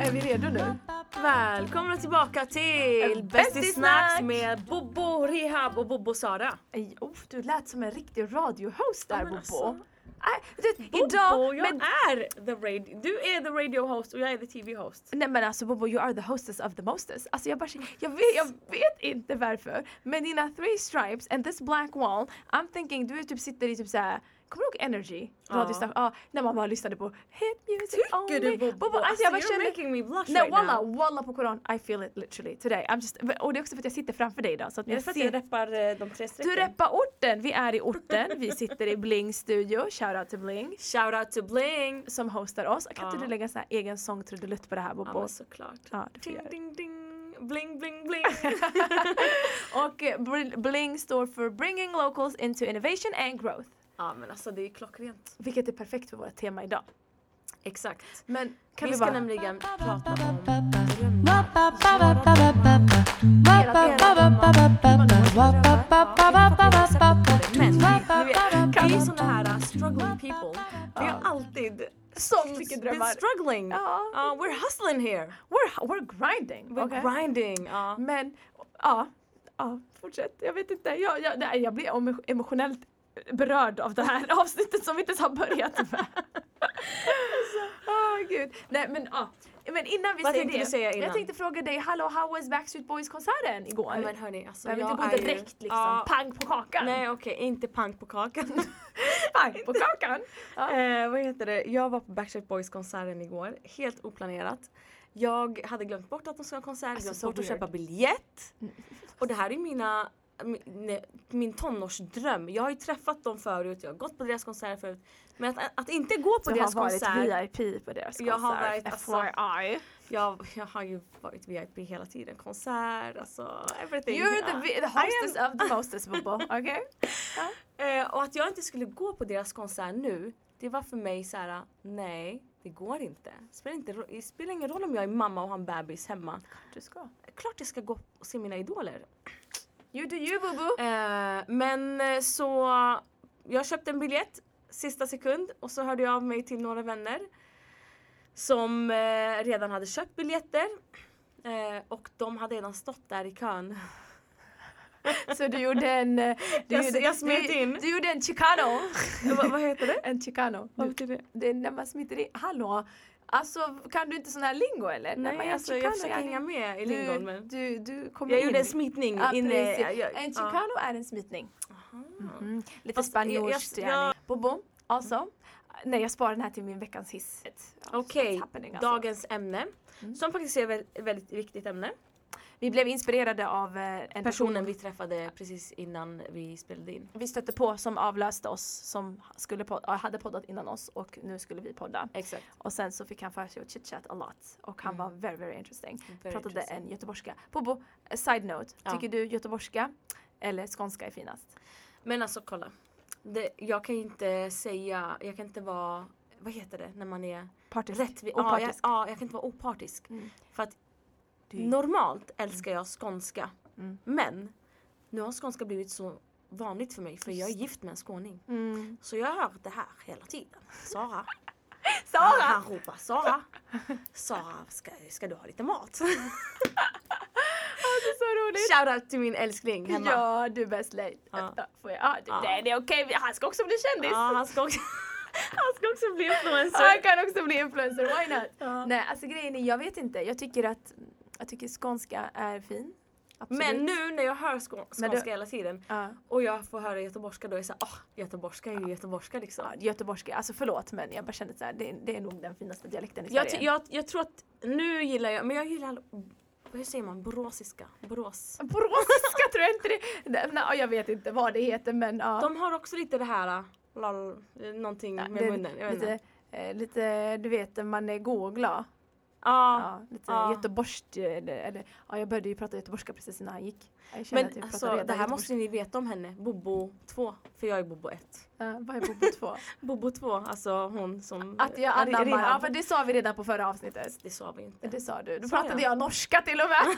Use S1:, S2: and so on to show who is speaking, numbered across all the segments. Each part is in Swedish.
S1: Är vi redo nu?
S2: Välkomna tillbaka till Bästis snacks med Bobo Rehab och Bobo Sara.
S1: Ej, oh, du lät som en riktig radiohost där
S2: men
S1: Bobo.
S2: alltså.
S1: Vet,
S2: Bobo,
S1: idag,
S2: jag
S1: men,
S2: är the radio, du är the radio host och jag är the TV host.
S1: nej men alltså Bobo, you are the hostess of the mostest. Alltså jag bara, jag vet, jag vet inte varför, men dina three stripes and this black wall, I'm thinking du typ sitter i typ såhär Kommer du ihåg Energy?
S2: Ja.
S1: Radiostation, ja, när man bara lyssnade på hit music
S2: Tycker
S1: only.
S2: du Bobo?
S1: Bobo alltså jag bara
S2: you're
S1: känner,
S2: making me blush
S1: nej
S2: right
S1: walla,
S2: now.
S1: walla på koran, I feel it literally today. I'm just, och det är också för att jag sitter framför dig idag så att
S2: det
S1: jag
S2: för att
S1: ser
S2: jag reppar eh, de tre strecken?
S1: Du reppar orten, vi är i orten, vi sitter i Bling studio, shoutout till Bling
S2: Shout out to Bling!
S1: som hostar oss. Kan inte
S2: Ja.
S1: du lägga en egen sång trudelutt på det här
S2: Ja
S1: Bobo?
S2: men såklart.
S1: Ja, det får jag
S2: Ding ding ding! Bling bling bling!
S1: Och eh, Bling står för Bringing Locals into Innovation and Growth.
S2: Ja men alltså det är klockrent.
S1: Vilket är perfekt för vårt tema idag.
S2: Exakt.
S1: Men kan
S2: vi
S1: vi,
S2: ska
S1: bara...
S2: nämligen prata om Men vet, vi är såna här uh, struggling people. Vi har alltid
S1: mycket
S2: been struggling. Uh, we're hustling here.
S1: We're, we're grinding.
S2: We're grinding. Uh.
S1: Men ja, ja, fortsätt. Jag vet inte. Jag, jag, nej, jag blir emo- emotionellt berörd av det här avsnittet som vi inte ens har börjat med. Åh gud. Nej men ja. Men innan vi
S2: Vad
S1: säger det.
S2: säga innan?
S1: Jag tänkte fråga dig, hallå how was Backstreet Boys konserten igår?
S2: Ja, men hörni, alltså
S1: Behöver
S2: jag
S1: inte gå
S2: ju-
S1: direkt liksom,
S2: Ja,
S1: pang på kakan.
S2: Nej okej, inte pang på kakan.
S1: Pang på kakan. Ja.
S2: eh, vad heter det? Jag var på Backstreet Boys konserten igår, helt oplanerat. Jag hade glömt bort att de ska ha konsert,
S1: Alltså,
S2: glömt bort att
S1: weird.
S2: köpa biljett. Och det här är mina min, min tonårsdröm. Jag har ju träffat dem förut, jag har gått på deras konserter förut. Men att, att inte gå på
S1: Du har
S2: deras
S1: varit
S2: konsert.
S1: VIP på deras konsert.
S2: Jag har varit, alltså,
S1: FYI.
S2: Jag, jag har ju varit VIP hela tiden. Konsert, alltså everything.
S1: You're the, the hostess of the mostest Bobo, okej?
S2: Eh, och att jag inte skulle gå på deras konsert nu, det var för mig så här: nej, det går inte. Spelar, inte, det spelar ingen roll om jag är mamma och har en bebis hemma.
S1: Du ska.
S2: Klart jag ska gå och se mina idoler.
S1: You do you Bobo.
S2: Eh, men eh, så, jag köpte en biljett sista sekund och så hörde jag av mig till några vänner som eh, redan hade köpt biljetter. Eh, och de hade redan stått där i kön.
S1: Så du gjorde en... eh, Du
S2: Jag-
S1: gjorde,
S2: jag smet in.
S1: Du gjorde en chicano.
S2: vad, vad heter det?
S1: En chicano.
S2: Vad betyder det?
S1: det är när man smiter in. Hallå? Alltså kan du inte sån här lingo eller?
S2: Nej,
S1: gör
S2: alltså, jag försöker hänga med i lingon men
S1: du, du kommer
S2: jag
S1: in.
S2: gjorde en smitning
S1: Ja,
S2: inne. jag-
S1: En
S2: ja.
S1: chicano är en smitning. Mm. Lite spanjorskt
S2: jag-
S1: yani.
S2: jag-
S1: Bobo, alltså. Nej jag sparar den här till min veckans hiss. Ja,
S2: Okej,
S1: happening, alltså.
S2: dagens ämne.
S1: Mm.
S2: Som faktiskt är ett väldigt viktigt ämne.
S1: Vi blev inspirerade av eh, en person
S2: Personen vi träffade precis innan vi spelade in.
S1: vi stötte på som avlöste oss som skulle pod- ja, hade poddat innan oss och nu skulle vi podda.
S2: Exakt.
S1: Och sen så fick han för sig att chitchat a lot och han
S2: Mm.
S1: var very very interesting.
S2: Very
S1: Pratade
S2: interesting.
S1: en göteborgska. Bobo, a side note.
S2: Ja.
S1: Tycker du göteborgska eller skånska är finast?
S2: Men alltså kolla. Det, jag kan inte säga, jag kan inte vara, vad heter det när man är
S1: Partisk?
S2: rättvis? Ja, jag,
S1: Opartisk?
S2: ja, jag kan inte vara opartisk.
S1: Mm.
S2: För att normalt älskar jag skånska.
S1: Mm.
S2: Men nu har skånska blivit så vanligt för mig för jag är gift med en skåning.
S1: Mm.
S2: Så jag hört det här hela tiden. Sara.
S1: Sara!
S2: Han ropar Sara. Sara, ska, ska du ha lite mat?
S1: Är så roligt!
S2: Shoutout till min älskling hemma.
S1: Ja, du är bäst Leif.
S2: Ja.
S1: Ja. Får jag? Ja, det,
S2: Ja.
S1: Det är okej. Han ska också bli kändis.
S2: Ja, han ska också, han ska också bli influencer.
S1: Han kan också bli influencer, why not?
S2: Ja.
S1: Nej, alltså grejen är, jag vet inte. Jag tycker att jag tycker skånska är fin. Absolut.
S2: Men nu när jag hör skå- skånska
S1: du-
S2: hela tiden
S1: Ja.
S2: och jag får höra göteborgska då är jag såhär, ah göteborgska är ju göteborgska liksom.
S1: Ja, göteborgska, alltså förlåt men jag bara kände så här, det, det är nog den finaste dialekten i Sverige.
S2: jag, jag tror att nu gillar jag, men jag gillar vad säger man, boråsiska? Borås.
S1: Boråsiska tror jag inte det... Nej, nej, jag vet inte vad det heter men ja.
S2: De har också lite det här, lall, någonting
S1: Ja,
S2: med
S1: det-
S2: munnen. Jag vet
S1: lite,
S2: inte.
S1: eh, lite, du vet man är god och glad.
S2: Ja.
S1: Ja, lite
S2: ja.
S1: göteborgskt eller, eller ja jag började ju prata göteborgska precis innan han gick.
S2: Men
S1: pratar
S2: alltså, det här måste ni veta om henne, Bobo 2, för jag är Bobo 1.
S1: Uh, vad är Bobo 2?
S2: Bobo 2, alltså hon som...
S1: Att jag anammar. Ja men det sa vi redan på förra avsnittet.
S2: Det sa vi inte.
S1: Det sa du. Då
S2: Sa
S1: pratade
S2: jag?
S1: jag norska till och med.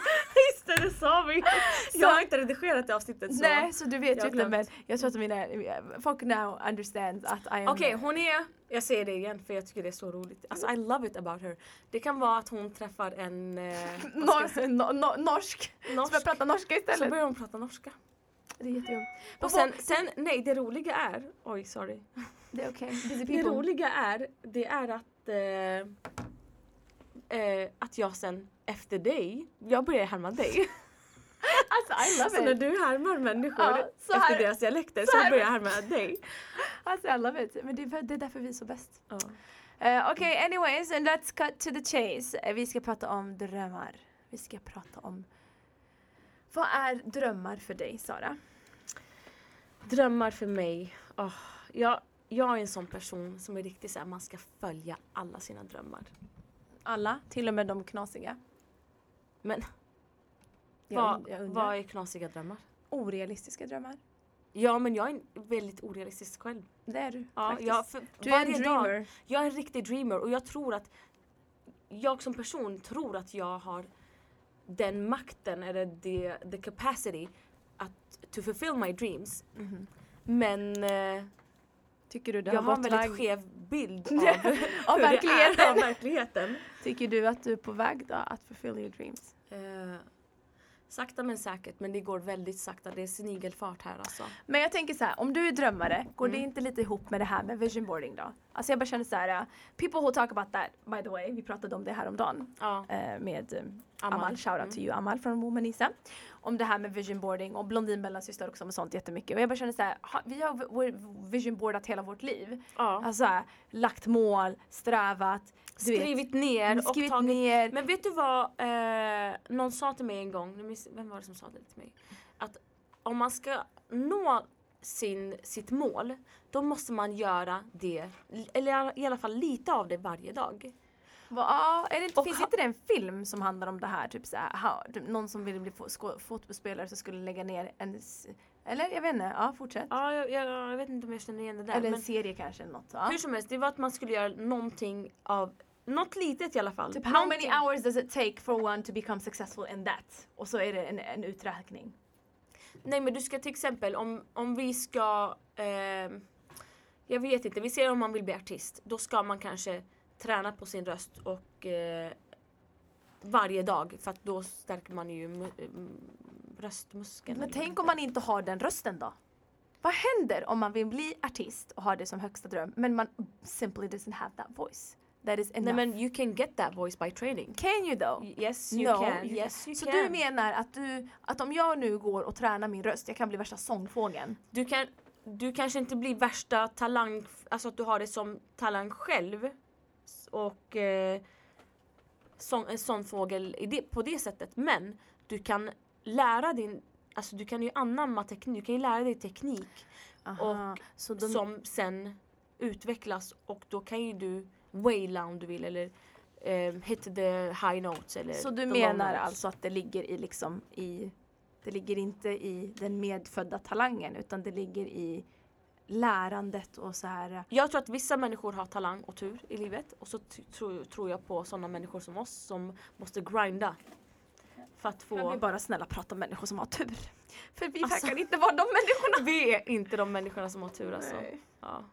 S2: Just det, det sa vi! Jag har inte redigerat det avsnittet så.
S1: Nej så du vet ju inte men jag tror att mina, folk now understand att I am
S2: Okej, hon är, jag säger det igen för jag tycker det är så roligt. Alltså I love it about her. Det kan vara att hon träffar en eh,
S1: Nor- no, no, norsk.
S2: säga,
S1: Ska jag prata norska
S2: så
S1: istället?
S2: börjar hon prata norska.
S1: Det är jättejobbigt.
S2: Och sen, sen, nej det roliga är, oj sorry.
S1: Det är okej. Busy
S2: Det roliga är, det är att, eh, eh, att jag sen efter dig, jag börjar härma dig.
S1: Alltså I love
S2: Så när
S1: it.
S2: du härmar människor
S1: Ja, så
S2: efter
S1: här-
S2: deras dialekter
S1: så
S2: så, börjar jag härma dig.
S1: Alltså I love it. Men det är, det är därför vi är så bäst.
S2: Ja.
S1: Uh, Okej, anyways, and let's cut to the chase. Eh, vi ska prata om drömmar. Vi ska prata om... Vad är drömmar för dig, Sara?
S2: Drömmar för mig, åh, jag, jag är en sån person som är riktigt såhär, man ska följa alla sina drömmar.
S1: Alla, till och med de knasiga.
S2: Men vad, vad är knasiga drömmar?
S1: Orealistiska drömmar.
S2: Ja men jag är en väldigt orealistisk själv.
S1: Det är du
S2: Ja,
S1: faktiskt.
S2: jag, för
S1: du är en
S2: varje dag-
S1: dreamer.
S2: Jag är en riktig dreamer och jag tror att jag som person tror att jag har den makten eller the, the capacity att to fulfill my dreams.
S1: Mhm.
S2: Men eh,
S1: Tycker du det
S2: jag
S1: har
S2: har en väldigt
S1: lag...
S2: skev bild av,
S1: Av
S2: är,
S1: verkligheten.
S2: av verkligheten.
S1: Tycker du att du är på väg då att fulfill your dreams?
S2: Eh, sakta men säkert men det går väldigt sakta. Det är snigelfart här alltså.
S1: Men jag tänker så här, om du är drömmare, går det
S2: Mm.
S1: inte lite ihop med det här med vision boarding då? Alltså jag bara känner så här, uh, people who talk about that, by the way, vi pratade om det här om dagen
S2: Ja,
S1: eh, med eh,
S2: Amal.
S1: Amal, shoutout
S2: Mm.
S1: to you Amal från Womanisa. Om det här med vision boarding och Blondin mellansyster också med sånt jättemycket. Och jag bara känner så här, ha, vi har vision boardat hela vårt liv.
S2: ja.
S1: Alltså lagt mål, strävat,
S2: Skrivit ner och
S1: skrivit
S2: tagit
S1: ner.
S2: Men vet du vad eh, någon sa till mig en gång, vem var det som sa det till mig? Att om man ska nå sin, sitt mål, då måste man göra det, eller i alla fall lite av det varje dag.
S1: Va, är det inte,
S2: Och
S1: finns
S2: ha-
S1: inte det en film som handlar om det här? Typ så här, ha, typ någon som ville bli fotbollsspelare så skulle lägga ner en... Eller jag vet inte, ja fortsätt.
S2: Ja, jag, jag, jag vet inte om jag känner igen det där.
S1: eller en
S2: men
S1: serie kanske eller något. Ja.
S2: hur som helst, det var att man skulle göra någonting av, något litet i alla fall.
S1: Typ how many hours does it take for one to become successful in that? Och så är det en, en uträkning.
S2: Nej men du ska till exempel om, om vi ska ehm, Jag vet inte, vi ser om man vill bli artist. Då ska man kanske träna på sin röst och eh, varje dag för att då stärker man ju mm, röstmuskeln.
S1: Men tänk om man inte har den rösten då? Vad händer om man vill bli artist och har det som högsta dröm men man simply doesn't have that voice? That is enough.
S2: Nej men you can get that voice by training.
S1: Can you though?
S2: Yes you
S1: No,
S2: can. Yes you
S1: Så
S2: can.
S1: du menar att, du, att om jag nu går och tränar min röst, jag kan bli värsta sångfågeln?
S2: du, kan, du kanske inte blir värsta talang, alltså att du har det som talang själv. Och eh, sån, en sån fågel i det, på det sättet. Men du kan lära din, alltså du kan ju anamma teknik, du kan ju lära dig teknik
S1: Aha. så de,
S2: som sen utvecklas och då kan ju du waila om du vill eller eh, hit the high notes eller
S1: så du menar alltså att det ligger i liksom i det ligger inte i den medfödda talangen utan det ligger i lärandet och så här.
S2: Jag tror att vissa människor har talang och tur i livet och så tror jag på sådana människor som oss som måste grinda. För att
S1: Kan vi
S2: få...
S1: bara snälla prata om människor som har tur? För vi
S2: Alltså-
S1: verkar inte vara de människorna.
S2: Vi är inte de människorna som har tur alltså.
S1: Nej.
S2: Ja.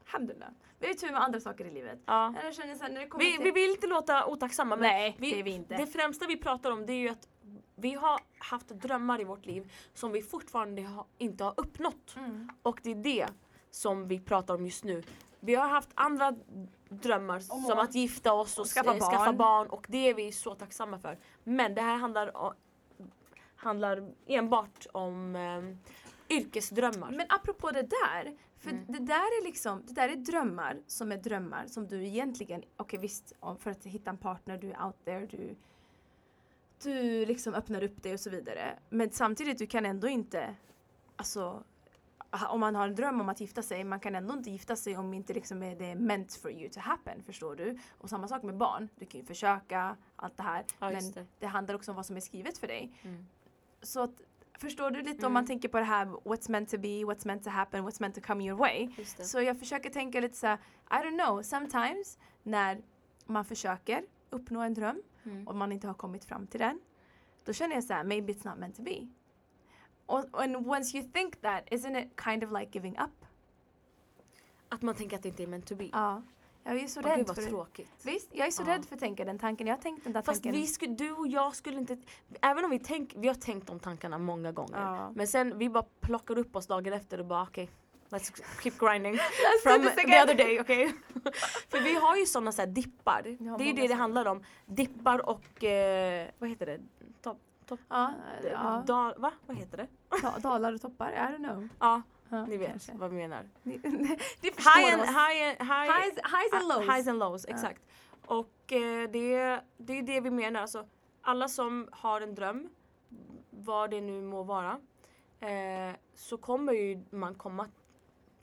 S1: Vi har tur med andra saker i livet.
S2: Ja.
S1: Jag känner så här, när det kommer
S2: Vi,
S1: till...
S2: vi vill inte låta otacksamma men
S1: Nej, det är vi inte.
S2: det främsta vi pratar om det är ju att vi har haft drömmar i vårt liv som vi fortfarande ha, inte har uppnått.
S1: Mm.
S2: Och det är det som vi pratar om just nu. Vi har haft andra drömmar
S1: Om
S2: som att gifta oss och,
S1: Och skaffa
S2: skaffa, skaffa
S1: barn.
S2: barn och det är vi så tacksamma för. Men det här handlar, handlar enbart om eh, yrkesdrömmar.
S1: Men apropå det där. För
S2: Mm.
S1: det där är liksom, det där är drömmar som är drömmar som du egentligen, okej visst, om- för att hitta en partner, du är out there, du du liksom öppnar upp dig och så vidare. Men samtidigt, du kan ändå inte, alltså om man har en dröm om att gifta sig, man kan ändå inte gifta sig om inte liksom är det är meant for you to happen, förstår du? Och samma sak med barn, du kan ju försöka, allt det här.
S2: Ja,
S1: men
S2: det.
S1: det handlar också om vad som är skrivet för dig.
S2: Mm.
S1: Så att Förstår du lite om
S2: Mm.
S1: man tänker på det här what's meant to be, what's meant to happen, what's meant to come your way. Så jag försöker tänka lite så här, I don't know, sometimes när man försöker uppnå en dröm
S2: Mm.
S1: och man inte har kommit fram till den. Då känner jag så här, maybe it's not meant to be. Och and once you think that, isn't it kind of like giving up?
S2: Att man tänker att det inte är meant to be.
S1: Ja. Jag är så
S2: Gud
S1: rädd
S2: vad
S1: för
S2: tråkigt.
S1: Visst, jag är så
S2: Ja.
S1: rädd för att tänka den tanken. Jag har tänkt den där
S2: Fast
S1: tanken.
S2: vi du och jag skulle inte, även om vi tänk, vi har tänkt de tankarna många gånger.
S1: Ja.
S2: Men sen vi bara plockar upp oss dagen efter och bara okej, let's keep grinding. From the other day, okej? För vi har ju sådana så här dippar. Det är ju det det
S1: såna.
S2: handlar om. Dippar och, eh, vad heter det? Topp, topp,
S1: Ja, ja.
S2: Dal, va? Vad heter det?
S1: Da- Dalar och toppar, I don't know.
S2: Ja,
S1: Ja,
S2: ni vet
S1: kanske.
S2: vad vi menar.
S1: Ni,
S2: High and, high, and- high,
S1: Highs, highs and lows.
S2: Highs and lows, exakt. Och eh, det, det är det vi menar. Alltså, alla som har en dröm, vad det nu må vara, eh, så kommer ju man komma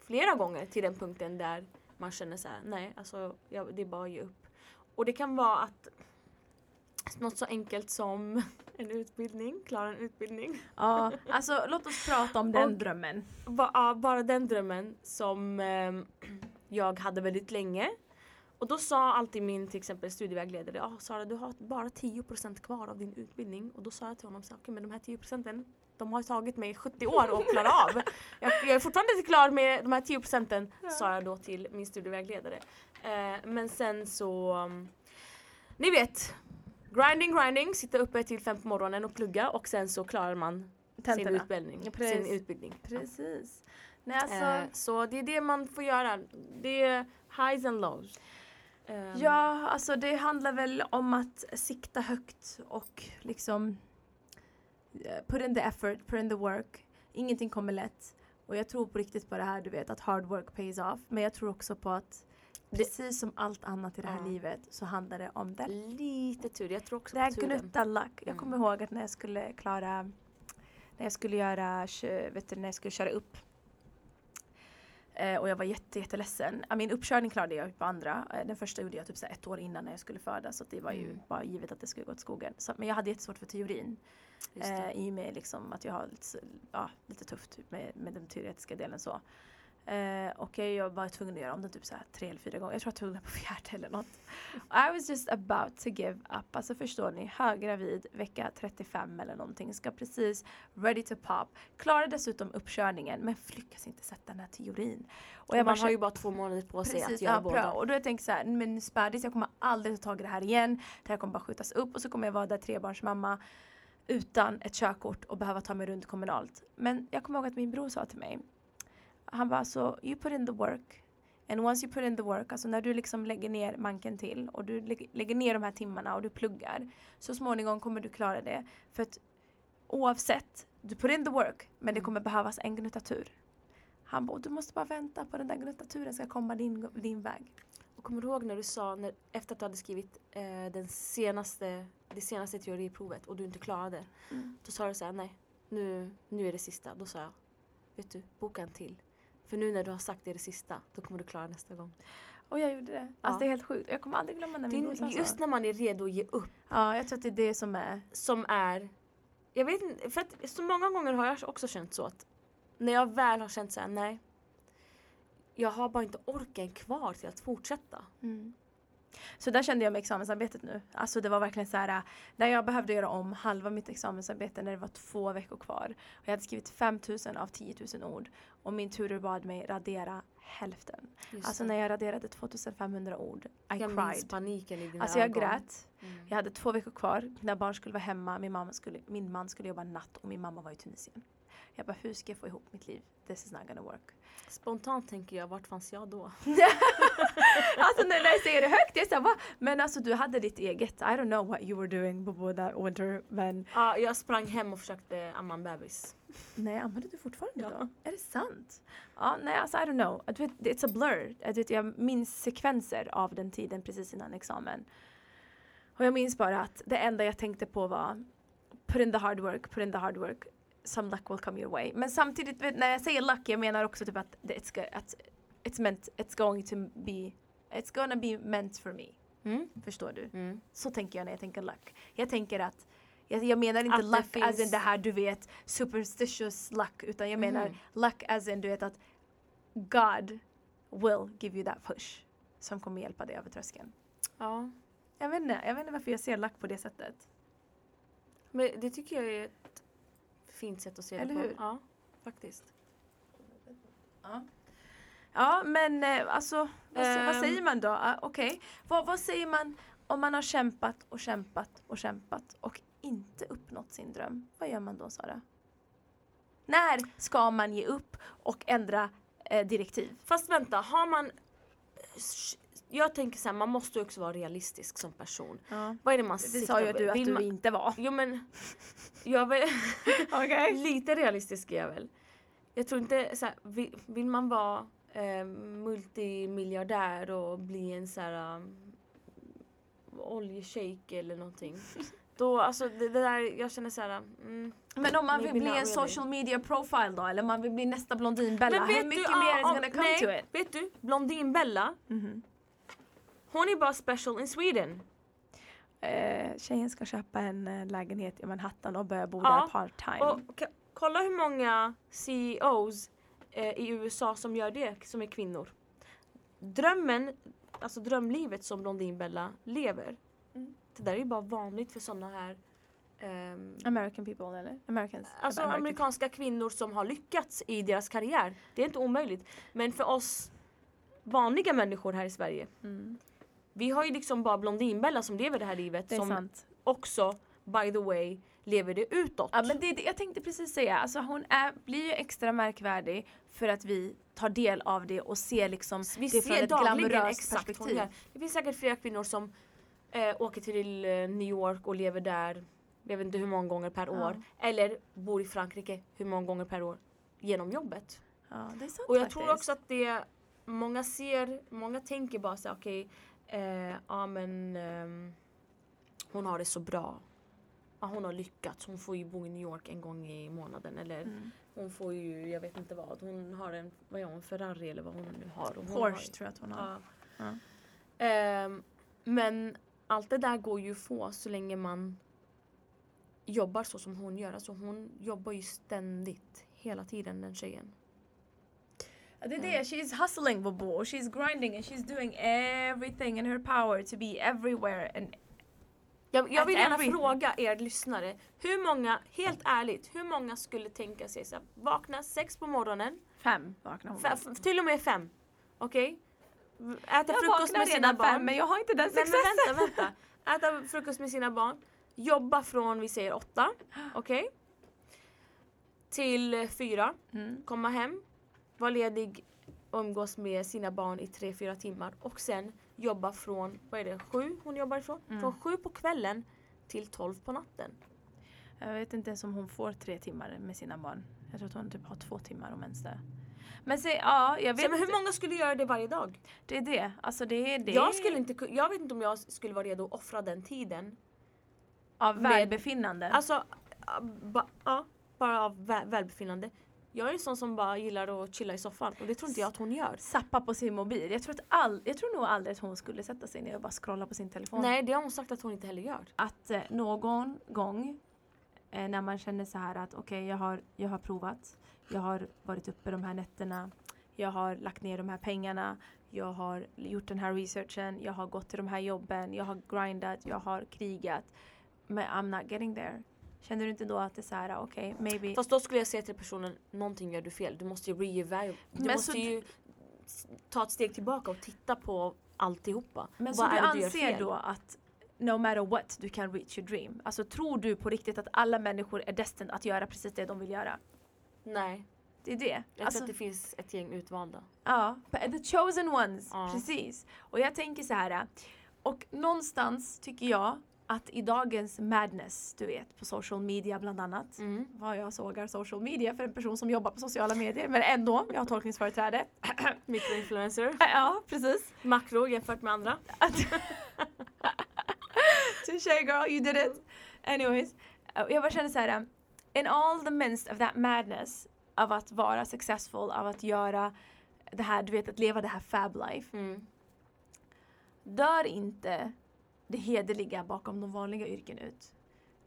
S2: flera gånger till den punkten där man känner så här, nej, alltså ja, det är bara att ge upp. Och det kan vara att något så enkelt som en utbildning, klara en utbildning.
S1: Ja, alltså låt oss prata om den
S2: Och-
S1: drömmen.
S2: Ba, ja, bara den drömmen som ehm, jag hade väldigt länge. Och då sa alltid min till exempel studievägledare, ja Sara du har bara 10% kvar av din utbildning. Och då sa jag till honom, okej men de här 10 procenten de har tagit mig 70 år att klara av. Jag, jag är fortfarande inte klar med de här 10 procenten, sa jag då till min studievägledare. Eh, men sen så, ni vet, grinding, grinding, sitta uppe till fem på morgonen och plugga och sen så klarar man sin utbildning.
S1: Ja, precis.
S2: Sin utbildning.
S1: Precis. Nej alltså,
S2: Eh, så det är det man får göra. Det är highs and lows. Ehm,
S1: ja alltså det handlar väl om att sikta högt och liksom eh, put in the effort, put in the work. Ingenting kommer lätt. Och jag tror på riktigt på det här du vet att hard work pays off. Men jag tror också på att precis som allt annat i det här
S2: Ja.
S1: livet så handlar det om det
S2: Lite tur. Jag tror också
S1: Det är
S2: på turen.
S1: gnutta lack. Jag
S2: Mm.
S1: kommer ihåg att när jag skulle klara när jag skulle göra, vet du, när jag skulle köra upp eh, och jag var jätte, jätteledsen. Min uppkörning klarade jag på andra. Eh, Den första gjorde jag typ så ett år innan när jag skulle födas så det var ju
S2: Mm.
S1: bara givet att det skulle gå åt skogen. Så, men jag hade jättesvårt för teorin.
S2: Det.
S1: Eh, I och med liksom att jag har lite, ja, lite tufft med, med den teoretiska delen så. Eh, och jag, var tvungen att göra om den typ så tre eller fyra gånger. Jag tror jag tog den på fjärde eller något. I was just about to give up. Alltså förstår ni, höggravid vecka 35 eller någonting. Ska precis ready to pop. Klarar dessutom uppkörningen men lyckas inte sätta den här teorin. Och jag
S2: man
S1: bara
S2: har ju bara två månader på sig
S1: Precis,
S2: att göra
S1: ja,
S2: båda.
S1: bra. Och då har jag tänkt så här, men spädis, jag kommer aldrig ta tag i det här igen. Det här kommer bara skjutas upp och så kommer jag vara där trebarnsmamma utan ett körkort och behöva ta mig runt kommunalt. Men jag kommer ihåg att min bror sa till mig, han bara så, you put in the work. And once you put in the work, alltså när du liksom lägger ner manken till och du lägger, lägger ner de här timmarna och du pluggar, så småningom kommer du klara det. För att oavsett, du put in the work, men det
S2: Mm.
S1: kommer behövas en gnutta tur. Han bara, du måste bara vänta på den där gnutta turen ska komma din, din väg.
S2: Och kommer du ihåg när du sa, när, efter att du hade skrivit eh, den senaste, det senaste teoriprovet och du inte klarade.
S1: Mm.
S2: Då sa du såhär, nej nu, nu är det sista. Då sa jag, vet du, boka en till. För nu när du har sagt det det sista, då kommer du klara nästa gång.
S1: Och jag gjorde det. Alltså
S2: Ja.
S1: det är helt sjukt. Jag kommer aldrig glömma när min bror sa
S2: är
S1: så.
S2: just när man är redo att ge upp
S1: Ja, jag tror att det är det som är...
S2: som är Jag vet inte, för att så många gånger har jag också känt så att när jag väl har känt såhär, nej jag har bara inte orken kvar till att fortsätta.
S1: Mm. Så där kände jag med examensarbetet nu. Alltså det var verkligen så här, äh, när jag behövde göra om halva mitt examensarbete när det var två veckor kvar. Och jag hade skrivit 5000 av 10 000 ord. Och min tutor bad mig radera hälften.
S2: Just
S1: Alltså
S2: det.
S1: när jag raderade 2500 ord, I
S2: jag minns
S1: cried.
S2: paniken i dina
S1: Alltså jag
S2: ögon.
S1: grät.
S2: Mm.
S1: Jag hade två veckor kvar. Mina barn skulle vara hemma. Min, mamma skulle, min man skulle jobba natt och min mamma var i Tunisien. Jag bara, hur ska jag få ihop mitt liv? This is not gonna work.
S2: Spontant tänker jag, vart fanns jag då?
S1: alltså när jag säger det högt, jag såhär va? Men alltså du hade ditt eget. I don't know what you were doing Bobo that winter. Men
S2: Ja, jag sprang hem och försökte amma en bebis.
S1: nej, använder du fortfarande
S2: Ja.
S1: då? Är det sant? Ja, nej alltså I don't know. Du vet, it's a blur. Vet, jag minns sekvenser av den tiden precis innan examen. Och jag minns bara att det enda jag tänkte på var put in the hard work, put in the hard work. Some luck will come your way. Men samtidigt, när jag säger luck, jag menar också typ att det- it's, att it's meant, it's going to be, it's gonna be meant for me.
S2: Mm.
S1: Förstår du?
S2: Mm.
S1: Så tänker jag när jag tänker luck. Jag tänker att Jag, jag menar inte
S2: Att
S1: luck as in
S2: finns-
S1: det här du vet superstitious luck utan jag menar
S2: Mhm.
S1: luck as in du vet att God will give you that push som kommer hjälpa dig över tröskeln.
S2: Ja.
S1: Jag vet inte, jag vet inte varför jag ser luck på det sättet.
S2: Men det tycker jag är ett fint sätt att se
S1: Eller
S2: det på.
S1: hur?
S2: Ja, faktiskt.
S1: Ja. Ja men eh, alltså vad, vad
S2: Ehm.
S1: säger man då? Ah, Okej, vad, vad säger man om man har kämpat och kämpat och kämpat och inte uppnått sin dröm? Vad gör man då Sara? När ska man ge upp och ändra eh, direktiv?
S2: Fast vänta, har man... Jag tänker så här, man måste också vara realistisk som person.
S1: Ja.
S2: Vad är det man
S1: Det
S2: siktar
S1: sa ju du att
S2: Vill
S1: du
S2: man...
S1: inte var.
S2: Jo men, jag vill...
S1: Okej.
S2: lite realistisk är jag väl. Jag tror inte så här, vill, vill man vara eh, multimiljardär och bli en så här um, oljeshejk eller någonting. Då, alltså det, det där, jag känner så här. Mm.
S1: Men om man vill bli en social media profile då? Eller man vill bli nästa Blondinbella? Hur mycket
S2: du,
S1: mer
S2: ja,
S1: is gonna come
S2: nej,
S1: to it?
S2: Vet du, Blondinbella,
S1: Mhm.
S2: hon är bara special in Sweden.
S1: Eh, tjejen ska köpa en eh, lägenhet i Manhattan och börja bo
S2: Ja,
S1: där part time.
S2: Och ka- kolla hur många CEOs eh, i USA som gör det, som är kvinnor. Drömmen, alltså drömlivet som Blondinbella lever.
S1: Mm.
S2: Det där är ju bara vanligt för sådana här ehm,
S1: American people eller? Americans?
S2: Alltså
S1: American
S2: amerikanska kvinnor som har lyckats i deras karriär. Det är inte omöjligt. Men för oss vanliga människor här i Sverige.
S1: Mm.
S2: Vi har ju liksom bara Blondinbella som lever det här livet.
S1: Det
S2: som
S1: sant.
S2: också, by the way, lever det utåt.
S1: Ja, men det, det, jag tänkte precis säga, alltså hon är, blir ju extra märkvärdig för att vi tar del av det och ser liksom
S2: Vi
S1: det från ett glamoröst perspektiv.
S2: Det finns säkert flera kvinnor som eh, åker till eh, New York och lever där, jag vet inte hur många gånger per
S1: Ja.
S2: år. Eller bor i Frankrike hur många gånger per år genom jobbet.
S1: Ja, det är sant
S2: Och jag
S1: faktiskt.
S2: tror också att det, många ser, många tänker bara så okej, eh, ja men ehm, hon har det så bra. Ja, hon har lyckats, hon får ju bo i New York en gång i månaden eller
S1: Mm.
S2: hon får ju, jag vet inte vad, hon har en, vad är hon, Ferrari eller vad hon nu har. Hon
S1: Porsche
S2: har,
S1: tror jag att hon har.
S2: Ja.
S1: Ja.
S2: Ehm, men allt det där går ju att få så länge man jobbar så som hon gör. Alltså hon jobbar ju ständigt, hela tiden den tjejen.
S1: Det är det, she's hustling Bobo she's grinding and she's doing everything in her power to be everywhere and
S2: Jag, jag vill gärna fråga er lyssnare, hur många, helt ärligt, hur många skulle tänka sig så här, vakna sex på morgonen,
S1: fem vaknar hon.
S2: f- f- till och med fem, okej? V- Äta
S1: jag
S2: frukost med sina barn.
S1: fem men jag har inte den
S2: Nej
S1: successen.
S2: men vänta, vänta. Äta frukost med sina barn, jobba från vi säger åtta, okej? Till eh, fyra,
S1: Mm.
S2: komma hem, vara ledig, umgås med sina barn i tre, fyra timmar och sen jobba från, vad är det, sju hon jobbar ifrån?
S1: Mm.
S2: Från sju på kvällen till tolv på natten.
S1: Jag vet inte ens om hon får tre timmar med sina barn. Jag tror att hon typ har två timmar om ens det. Men säg, ja, jag vet
S2: Så, men hur många skulle göra det varje dag?
S1: Det är det. Alltså det är det.
S2: Jag, skulle inte, jag vet inte om jag skulle vara redo att offra den tiden.
S1: Av
S2: med-
S1: välbefinnande.
S2: Alltså, ja, ba, ja, bara av vä- välbefinnande. Jag är en sån som bara gillar att chilla i soffan och det tror inte jag att hon gör.
S1: Sappa på sin mobil. Jag tror, att all, jag tror nog aldrig att hon skulle sätta sig ner och bara scrolla på sin telefon.
S2: Nej, det har hon sagt att hon inte heller gör.
S1: Att eh, någon gång eh, när man känner så här att okej jag, har, jag har provat. Jag har varit uppe de här nätterna. Jag har lagt ner de här pengarna. Jag har gjort den här researchen. Jag har gått till de här jobben. Jag har grindat. Jag har krigat. Men I'm not getting there. Känner du inte då att det är så här okej maybe.
S2: Fast då skulle jag säga till personen, någonting gör du fel. Du måste ju reevaluate. Du
S1: Men
S2: måste ju ta ett steg tillbaka och titta på alltihopa.
S1: Men
S2: Vad
S1: så du anser då att no matter what du kan reach your dream? Alltså tror du på riktigt att alla människor är destined att göra precis det de vill göra?
S2: Nej,
S1: Det är det.
S2: jag
S1: Alltså,
S2: tror att det finns ett gäng utvalda.
S1: Ja, the chosen ones.
S2: Ja.
S1: Precis. Och jag tänker så här. Och någonstans tycker jag att i dagens madness, du vet, på social media bland annat.
S2: Mm.
S1: Vad jag sågar social media för en person som jobbar på sociala medier. Men ändå, jag har tolkningsföreträde.
S2: Mikroinfluencer.
S1: ja, precis.
S2: Makro jämfört med andra.
S1: Touché girl, you did it. Anyways. uh, Jag bara känner så här. In all the midst of that madness av att vara successful, av att göra det här, du vet att leva det här fab life.
S2: Mm.
S1: Dör inte det hederliga bakom de vanliga yrken ut.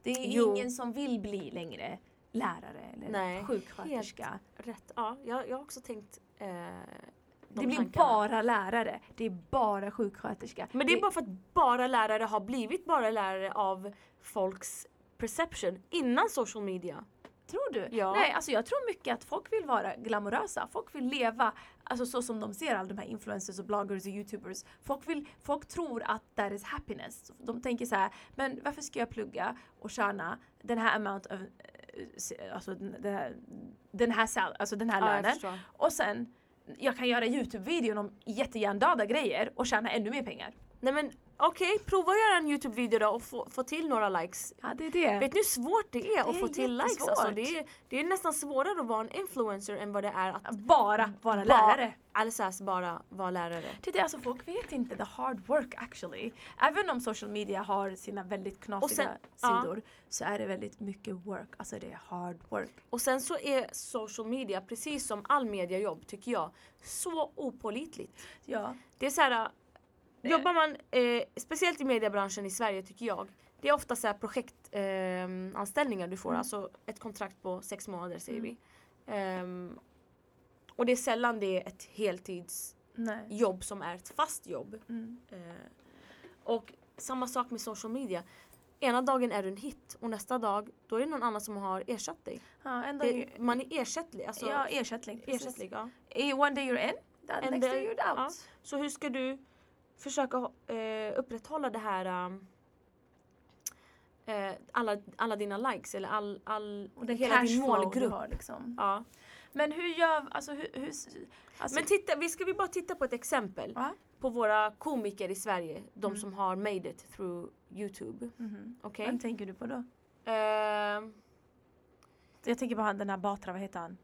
S1: Det är
S2: Jo.
S1: ingen som vill bli längre lärare eller
S2: Nej,
S1: sjuksköterska.
S2: Rätt. Ja, jag, jag har också tänkt eh, de
S1: Det blir
S2: tankarna.
S1: bara lärare. Det är bara sjuksköterska.
S2: Men det är bara för att bara lärare har blivit bara lärare av folks perception innan social media.
S1: Tror du?
S2: Ja.
S1: Nej, alltså jag tror mycket att folk vill vara glamorösa. Folk vill leva alltså så som de ser alla de här influencers och bloggers och youtubers. Folk, vill, folk tror att that is happiness. De tänker så här, men varför ska jag plugga och tjäna den här amount of, eh, alltså den här, den här, sal, alltså den här
S2: Ja,
S1: lönen.
S2: förstår.
S1: och sen jag kan göra Youtube-videon om jättehjärndöda grejer och tjäna ännu mer pengar.
S2: Nej men okej, prova att göra en Youtube-video då och få, få till några likes.
S1: Ja, det är det.
S2: Vet ni hur svårt det är
S1: Det
S2: att
S1: är
S2: få till likes? Alltså, det, är, det är nästan svårare att vara en influencer än vad det är att
S1: Bara vara lärare.
S2: Alltså bara vara lärare.
S1: Det är det, alltså folk vet inte the hard work actually. Även om social media har sina väldigt knasiga
S2: sen-
S1: sidor så är det väldigt mycket work. Alltså det är hard work.
S2: Och sen så är social media, precis som all mediajobb tycker jag, så opålitligt.
S1: Ja.
S2: Det är så här,
S1: Det-
S2: jobbar man, eh, speciellt i mediebranschen i Sverige tycker jag, det är ofta så projektanställningar eh, du får,
S1: Mm.
S2: alltså ett kontrakt på sex månader säger
S1: Mm.
S2: vi. Ehm, och det är sällan det är ett heltidsjobb som är ett fast jobb.
S1: Mm.
S2: Eh, och samma sak med social media. Ena dagen är du en hit och nästa dag då är det någon annan som har ersatt dig.
S1: Ja, en dag,
S2: Det, man är ersättlig. Alltså,
S1: ja, ersättning. precis.
S2: ersättlig ja.
S1: One day you're in, the next day you're out.
S2: ja. Så hur ska du försöka eh, upprätthålla det här um, eh, alla, alla dina likes eller all, all
S1: Och den
S2: hela din målgrupp.
S1: har liksom.
S2: Ja.
S1: Men hur gör, alltså hur, hur alltså,
S2: Men titta, vi ska vi bara titta på ett exempel
S1: Ja.
S2: på våra komiker i Sverige. De
S1: Mm.
S2: som har made it through Youtube.
S1: Mhm.
S2: Okej?
S1: Vem tänker du på då?
S2: Ehm,
S1: Jag tänker på han den här Batra, vad heter han?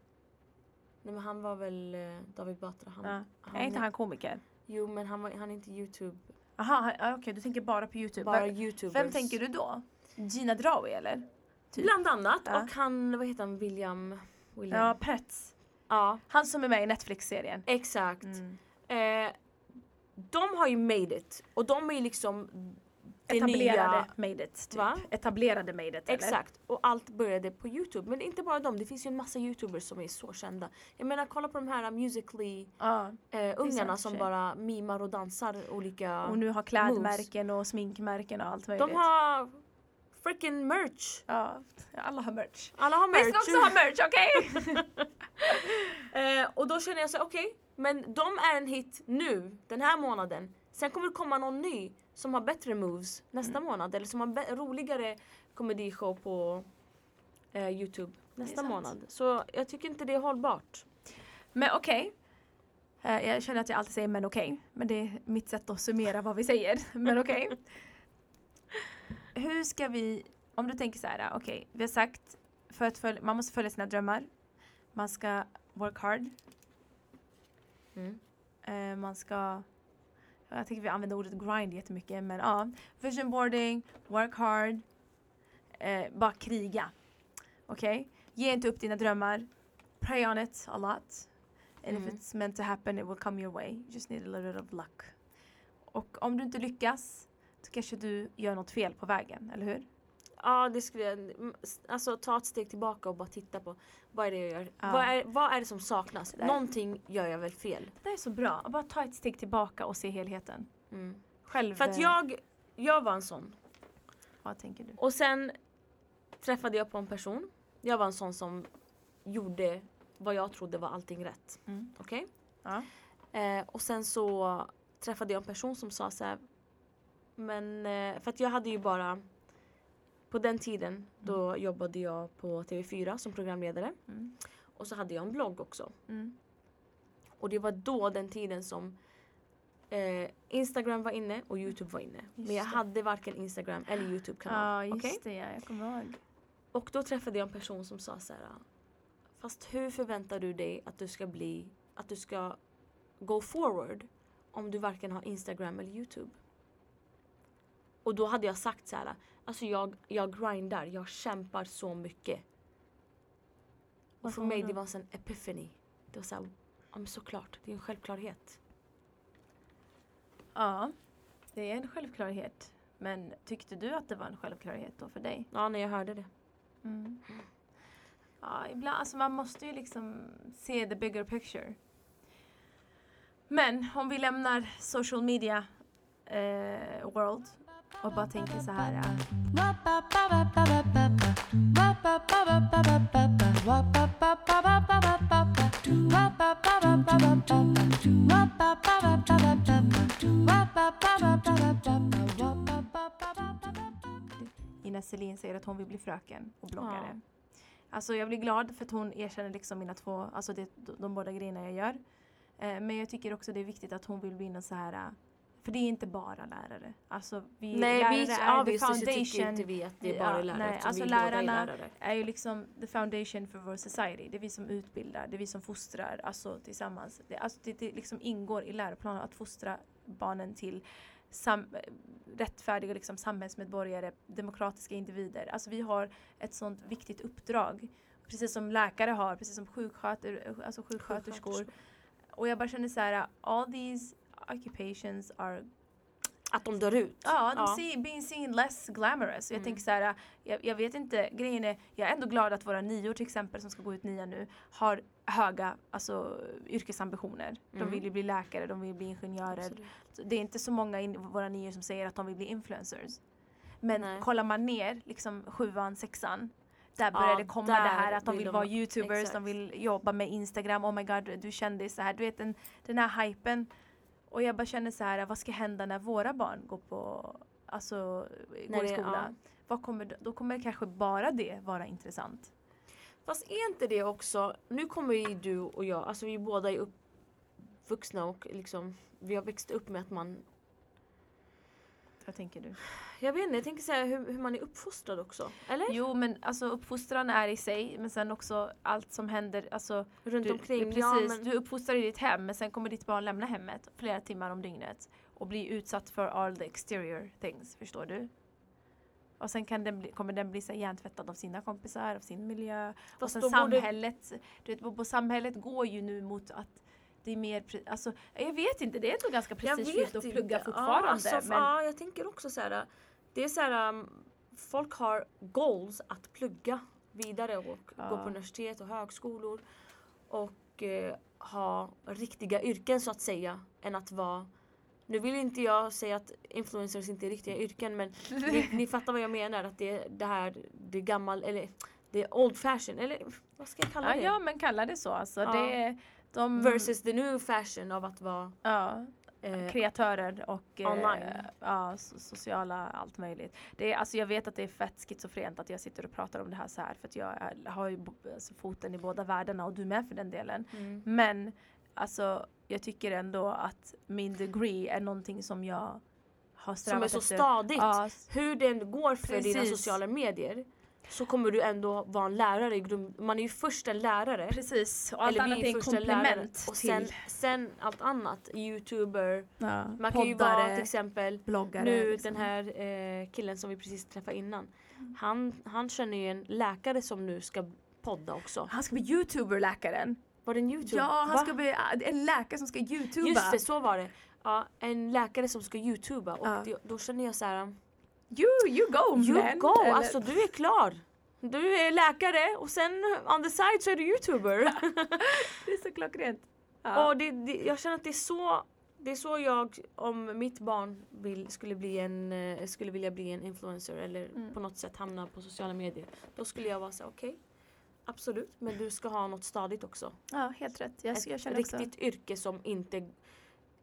S2: nej men han var väl eh, David Batra. Han,
S1: Ja.
S2: han,
S1: är inte han komiker?
S2: Jo men han, var, han är inte Youtube.
S1: Han- ja, okej du tänker bara på Youtube.
S2: Bara Youtubers.
S1: Vem tänker du då? Gina Drawi eller? Typ.
S2: Bland annat.
S1: Ja.
S2: Och han, vad heter han, William? William.
S1: Ja, Pretz.
S2: ja
S1: Han som är med i Netflix-serien.
S2: exakt.
S1: Mm.
S2: Eh, de har ju made it och de är ju liksom
S1: Etablerade
S2: nya.
S1: made it. Typ.
S2: Va?
S1: Etablerade made it. Eller?
S2: Exakt, och allt började på Youtube. Men inte bara dem, det finns ju en massa Youtubers som är så kända. Jag menar kolla på de här Musically
S1: Ja.
S2: eh, ungarna som bara mimar och dansar olika...
S1: Och nu har klädmärken och sminkmärken och allt möjligt.
S2: de har freaking merch!
S1: Ja, alla har merch.
S2: Alla har merch!
S1: Vi ska också ha merch, okej?
S2: Eh, och då känner jag så okej, men de är en hit nu, den här månaden. Sen kommer det komma någon ny som har bättre moves nästa
S1: Mm.
S2: månad. Eller som har roligare komedishow på eh, Youtube nästa månad. Så jag tycker inte det är hållbart.
S1: Men okej. Eh, Jag känner att jag alltid säger men okej. Men det är mitt sätt att summera vad vi säger. Men okej. Hur ska vi, om du tänker så här, okej, vi har sagt för att följa, man måste följa sina drömmar. Man ska work hard.
S2: Mm.
S1: Eh, man ska, jag tycker vi använder ordet grind jättemycket men ja. Vision boarding, work hard. Eh, bara kriga. Okej? Ge inte upp dina drömmar. Pray on it a lot. And
S2: Mm.
S1: if it's meant to happen it will come your way. You just need a little bit of luck. Och om du inte lyckas så kanske du gör något fel på vägen, eller hur?
S2: Ja, det skulle jag... Alltså ta ett steg tillbaka och bara titta på vad är det jag gör?
S1: Ja.
S2: Vad, är, vad är det som saknas?
S1: där-
S2: Någonting gör jag väl fel?
S1: Det är så bra. Bara ta ett steg tillbaka och se helheten.
S2: Mm.
S1: Själv.
S2: För att
S1: eh,
S2: jag, jag var en sån.
S1: Vad tänker du?
S2: Och sen träffade jag på en person. Jag var en sån som gjorde vad jag trodde var allting rätt.
S1: Mm.
S2: Okej?
S1: Ja.
S2: Eh, och sen så träffade jag en person som sa så här. Men eh, för att jag hade ju bara på den tiden då jobbade jag på TV4 som programledare.
S1: Mm.
S2: Och så hade jag en blogg också.
S1: Mm.
S2: Och det var då den tiden som eh, Instagram var inne och Youtube var inne. Men jag
S1: det.
S2: hade varken Instagram eller
S1: Ja,
S2: Youtube-kanal.
S1: just
S2: Okej?
S1: det. Ja, jag kommer ihåg.
S2: Och då träffade jag en person som sa så här. Fast hur förväntar du dig att du ska bli, att du ska go forward om du varken har Instagram eller Youtube? Och då hade jag sagt så här. Alltså jag, jag grindar, jag kämpar så mycket. Och för mig det var en epiphany. Det var så här, ja men såklart, det är en självklarhet.
S1: Ja, det är en självklarhet. Men tyckte du att det var en självklarhet då för dig?
S2: Ja, när jag hörde det.
S1: Mm. Ja, ibland, alltså man måste ju liksom se the bigger picture. Men om vi lämnar social media eh, world och bara tänker så här. eh, Ina Selin säger att hon vill bli fröken och bloggare. Alltså jag blir glad för att hon erkänner liksom mina två, alltså det, de båda grejerna jag gör. Eh, men jag tycker också det är viktigt att hon vill bli någon så här eh, för det är inte bara lärare. Alltså vi
S2: Nej,
S1: lärare
S2: vi,
S1: är
S2: ja,
S1: the
S2: visst,
S1: foundation
S2: inte vi att det är
S1: Ja,
S2: bara lärare
S1: nej, alltså
S2: vi båda är
S1: lärarna-
S2: lärare.
S1: är ju liksom the foundation for vår society. Det är vi som utbildar, det är vi som fostrar alltså tillsammans. Det, alltså, det, det liksom ingår i läroplanen att fostra barnen till sam, rättfärdiga liksom, samhällsmedborgare, demokratiska individer. Alltså vi har ett sånt viktigt uppdrag. Precis som läkare har, precis som sjuksköter, alltså sjuksköterskor. Och jag bara känner så här, all these occupations are
S2: Att de dör ut.
S1: Ja, de
S2: Ja.
S1: See, being seen less glamorous. Jag
S2: Mm.
S1: tänker så här, jag, jag vet inte, grejen är, jag är ändå glad att våra nior till exempel som ska gå ut nia nu har höga alltså, yrkesambitioner. De
S2: Mm.
S1: vill ju bli läkare, de vill bli ingenjörer. Det är inte så många i våra nior som säger att de vill bli influencers. Men
S2: Nej.
S1: kollar man ner, liksom sjuan, sexan, där
S2: Ja,
S1: börjar det komma det här att de
S2: vill
S1: vill
S2: de-
S1: vara youtubers,
S2: exakt.
S1: de vill jobba med instagram, oh my god du är kändis, så här. Du vet den, den här hypen. Och jag bara känner så här, vad ska hända när våra barn går på, alltså,
S2: När
S1: går i
S2: det-
S1: skola? Vad kommer, då kommer kanske bara det vara intressant.
S2: Fast är inte det också, nu kommer ju du och jag, alltså vi båda är uppvuxna och liksom vi har växt upp med att man,
S1: Vad tänker du?
S2: jag vet inte, jag tänker säga hur, hur man är uppfostrad också. Eller?
S1: Jo men alltså uppfostran är i sig men sen också allt som händer, alltså
S2: Runt
S1: du,
S2: omkring.
S1: Precis,
S2: ja, men,
S1: du uppfostrar i ditt hem men sen kommer ditt barn lämna hemmet flera timmar om dygnet och bli utsatt för all the exterior things, förstår du? Och sen kan den bli, kommer den bli så hjärntvättad av sina kompisar, av sin miljö. och
S2: fast
S1: sen
S2: då borde-
S1: samhället, du vet, på, på samhället går ju nu mot att det är mer, alltså jag vet inte, det är nog ganska prestigefyllt att plugga fortfarande.
S2: Ja, alltså,
S1: men,
S2: ja, jag tänker också så här. Det är så här, um, folk har goals att plugga vidare och
S1: Ja.
S2: gå på universitet och högskolor. Och eh, ha riktiga yrken så att säga. Än att vara nu vill inte jag säga att influencers inte är riktiga yrken men ni, ni fattar vad jag menar. Att det, det här, det är gammal, eller det är old fashion. Eller vad ska jag kalla det?
S1: ja men kalla det så alltså.
S2: Ja.
S1: Det de,
S2: Versus the new fashion av att vara
S1: ja,
S2: eh,
S1: kreatörer och eh, ja, so- sociala allt möjligt. Det är, alltså jag vet att det är fett schizofrent att jag sitter och pratar om det här så här för att jag är, har ju alltså, foten i båda världarna och du med för den delen.
S2: mm.
S1: Men alltså jag tycker ändå att min degree är någonting som jag har
S2: som är
S1: strävat
S2: så
S1: efter.
S2: stadigt.
S1: Ja,
S2: hur det än går för dina
S1: Precis.
S2: sociala medier så kommer du ändå vara en lärare i grund. Man är ju först en lärare.
S1: precis. Och allt
S2: Eller
S1: annat är en komplement
S2: Och sen,
S1: till
S2: sen allt annat. Youtuber.
S1: ja,
S2: Man kan ju vara till exempel
S1: bloggare.
S2: nu
S1: liksom.
S2: den här eh, killen som vi precis träffade innan. Han, han känner ju en läkare som nu ska podda också.
S1: Han ska bli youtuber-läkaren.
S2: Var det en youtube?
S1: Ja, han
S2: Va?
S1: ska bli äh, en läkare som ska youtuba.
S2: Just det, så var det. Ja, en läkare som ska youtuba och
S1: Ja.
S2: det, då känner jag så här.
S1: You, you go
S2: You
S1: man!
S2: go!
S1: Eller-
S2: Alltså du är klar! Du är läkare och sen on the side så är du youtuber.
S1: Det är så klockrent. Ja.
S2: och det, det, jag känner att det är så det är så jag, om mitt barn vill, skulle, bli en, eh, skulle vilja bli en influencer eller
S1: Mm.
S2: på något sätt hamna på sociala medier. Då skulle jag vara så okej. absolut, men du ska ha något stadigt också.
S1: ja, helt rätt. Jag, jag
S2: Ett
S1: känner också,
S2: riktigt yrke som inte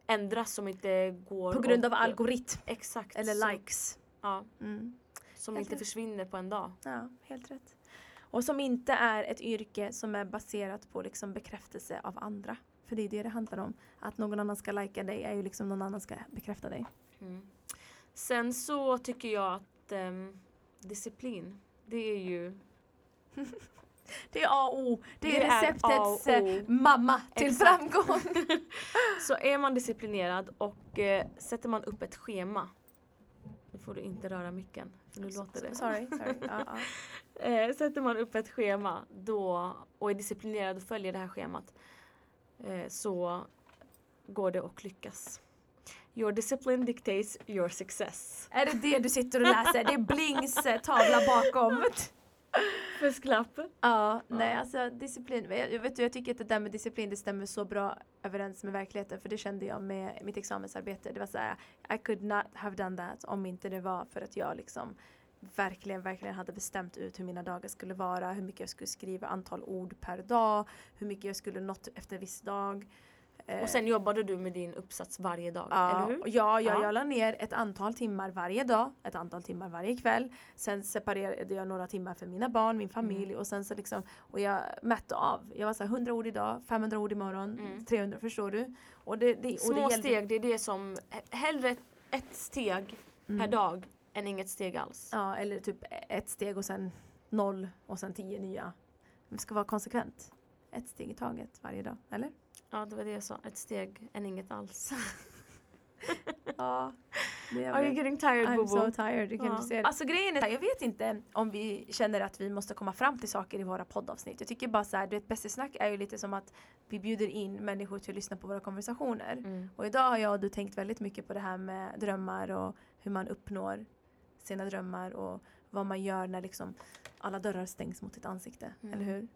S2: ändras, som inte går...
S1: på grund av algoritm
S2: Exakt.
S1: eller
S2: som,
S1: likes.
S2: Ja,
S1: Mm.
S2: som
S1: Helt
S2: inte
S1: rätt.
S2: försvinner på en dag.
S1: Ja, helt rätt. Och som inte är ett yrke som är baserat på liksom bekräftelse av andra. För det är det det handlar om. Att någon annan ska lika dig är ju liksom någon annan ska bekräfta dig.
S2: Mm. Sen så tycker jag att ehm, disciplin, det är ju
S1: Det är A och O. Det är
S2: Det är
S1: receptets
S2: O.
S1: eh, mamma till
S2: Exakt.
S1: framgång.
S2: Så är man disciplinerad och eh, sätter man upp ett schema får du inte röra micken, för nu låter det.
S1: Sorry, sorry. Ja, ja.
S2: Eh, sätter man upp ett schema då, och är disciplinerad och följer det här schemat eh, så går det att lyckas. Your discipline dictates your success.
S1: Är det det du sitter och läser? Det är Blings eh, tavla bakom.
S2: Fusklapp.
S1: Ja, nej alltså disciplin. Jag, vet, jag tycker att det där med disciplin det stämmer så bra överens med verkligheten för det kände jag med mitt examensarbete. Det var så här, I could not have done that om inte det var för att jag liksom verkligen, verkligen hade bestämt ut hur mina dagar skulle vara, hur mycket jag skulle skriva, antal ord per dag, hur mycket jag skulle nått efter viss dag.
S2: Och sen jobbade du med din uppsats varje dag,
S1: Ja,
S2: eller hur?
S1: ja, ja,
S2: Ja.
S1: jag la ner ett antal timmar varje dag, ett antal timmar varje kväll. Sen separerade jag några timmar för mina barn, min familj
S2: Mm.
S1: och sen så liksom och jag mätte av. Jag var så här 100 ord idag, 500 ord imorgon,
S2: Mm.
S1: 300, förstår du? Och det, det, och
S2: Små
S1: det gällde-
S2: steg, det är det som, hellre ett steg per
S1: Mm.
S2: dag än inget steg alls.
S1: Ja, eller typ ett steg och sen noll och sen tio nya. Det ska vara konsekvent. Ett steg i taget varje dag, eller?
S2: Ja, det var det jag sa. Ett steg än inget alls.
S1: Ja. Det
S2: Are you getting tired,
S1: I'm
S2: Bobo?
S1: so tired, du kan
S2: Ja.
S1: se det. Alltså grejen är, jag vet inte om vi känner att vi måste komma fram till saker i våra poddavsnitt. Jag tycker bara så här, du vet bästa snack är ju lite som att vi bjuder in människor till att lyssna på våra konversationer.
S2: Mm.
S1: Och idag har jag och du tänkt väldigt mycket på det här med drömmar och hur man uppnår sina drömmar och vad man gör när liksom alla dörrar stängs mot ditt ansikte.
S2: Mm.
S1: Eller hur?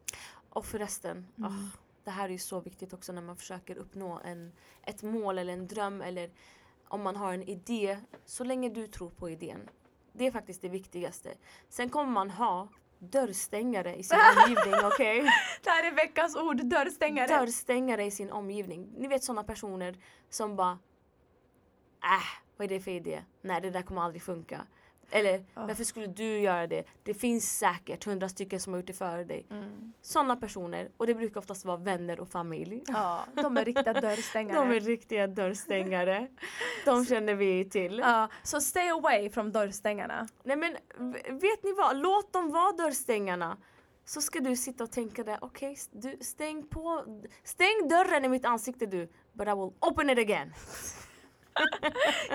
S2: Och förresten,
S1: Mm.
S2: ah, det här är ju så viktigt också när man försöker uppnå en, ett mål eller en dröm eller om man har en idé. Så länge du tror på idén. Det är faktiskt det viktigaste. Sen kommer man ha dörrstängare i sin omgivning, okej?
S1: Det här är veckans ord, dörrstängare.
S2: Dörrstängare i sin omgivning. Ni vet sådana personer som bara Äh, vad är det för idé? Nej det där kommer aldrig funka. Eller
S1: Ja.
S2: varför skulle du göra det? Det finns säkert hundra stycken som har gjort det före dig.
S1: Mm.
S2: Sådana personer, och det brukar oftast vara vänner och familj.
S1: Ja, de är riktiga dörrstängare.
S2: De är riktiga dörrstängare. De känner vi till.
S1: Ja, så stay away från dörrstängarna.
S2: Nej men vet ni vad? Låt dem vara dörrstängarna. Så ska du sitta och tänka där, okej du stäng på, stäng dörren i mitt ansikte du. But I will open it again.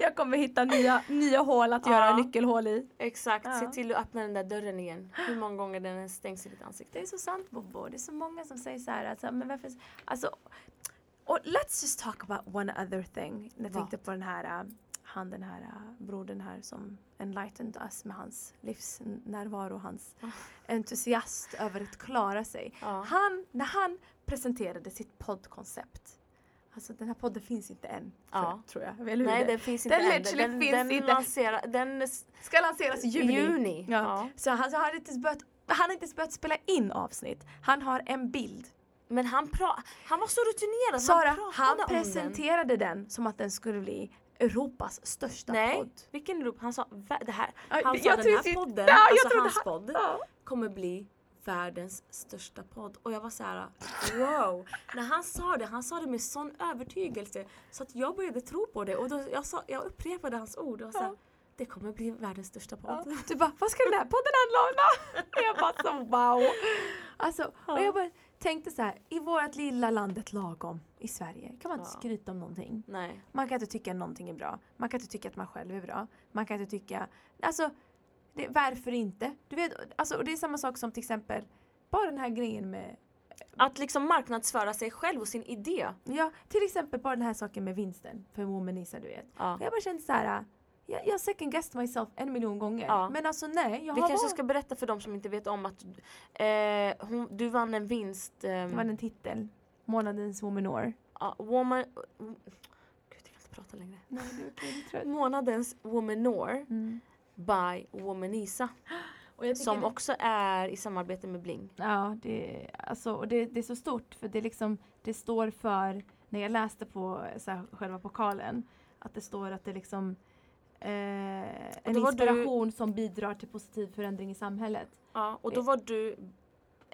S1: Jag kommer hitta nya, nya hål att göra
S2: Ja.
S1: nyckelhål i.
S2: Exakt,
S1: Ja.
S2: se till att öppna den där dörren igen. Hur många gånger den än stängs i ditt ansikte.
S1: Det är så sant Bobo. Det är så många som säger så här. Alltså, men varför, alltså, och let's just talk about one other thing. Jag tänkte på den här, äh, han den här äh, brodern här som enlightened us med hans livsnärvaro, hans
S2: Ah.
S1: entusiast över att klara sig.
S2: Ja.
S1: Han, när han presenterade sitt poddkoncept, alltså den här podden finns inte än, tror,
S2: Ja.
S1: tror jag. Eller hur?
S2: Nej den finns inte
S1: Den
S2: än.
S1: literally
S2: Den,
S1: finns
S2: den,
S1: inte.
S2: Lanserar, den
S1: ska lanseras i juni.
S2: juni.
S1: Ja.
S2: Ja.
S1: Så han, så han, har inte börjat, han har inte ens börjat spela in avsnitt. Han har en bild.
S2: Men han, pra- han var så rutinerad.
S1: Sara,
S2: han
S1: han,
S2: om den.
S1: presenterade den. som att den skulle bli Europas största
S2: Nej,
S1: podd.
S2: vilken grupp? Han sa det här. Han
S1: jag
S2: sa den här podden,
S1: Ja,
S2: alltså hans
S1: han-
S2: podd,
S1: Ja.
S2: kommer bli världens största podd. Och jag var så här: wow. När han sa det, han sa det med sån övertygelse så att jag började tro på det. Och då, jag, sa, jag upprepade hans ord och så här,
S1: Ja.
S2: det kommer bli världens största
S1: Ja.
S2: podd.
S1: Du bara, vad ska den här podden handla om då? jag bara så wow. Alltså, och jag bara tänkte så här, i vårt lilla landet lagom i Sverige kan man inte
S2: Ja.
S1: skryta om någonting.
S2: Nej.
S1: Man kan inte tycka någonting är bra. Man kan inte tycka att man själv är bra. Man kan inte tycka, alltså det, varför inte? Du vet, alltså, och det är samma sak som till exempel bara den här grejen med
S2: Att liksom marknadsföra sig själv och sin idé.
S1: Ja, till exempel bara den här saken med vinsten för Womanisa du vet.
S2: Ja.
S1: Jag bara kände så här. Jag, jag second guessed myself en miljon gånger.
S2: Ja.
S1: Men alltså nej, jag
S2: Vi
S1: har
S2: kanske
S1: bara...
S2: ska berätta för de som inte vet om att eh, hon, du vann en vinst. ehm,
S1: Det var en titel. Månadens womanor.
S2: ja, woman... Gud, jag kan inte prata längre.
S1: Nej, du trött.
S2: Månadens Womanor
S1: Mm.
S2: By Womanisa. Som också är i samarbete med Bling.
S1: Ja, det, alltså, och det, det är så stort för det, är liksom, det står för, när jag läste på så här, själva pokalen, att det står att det liksom eh, en
S2: var du-
S1: inspiration som bidrar till positiv förändring i samhället.
S2: Ja, och då var du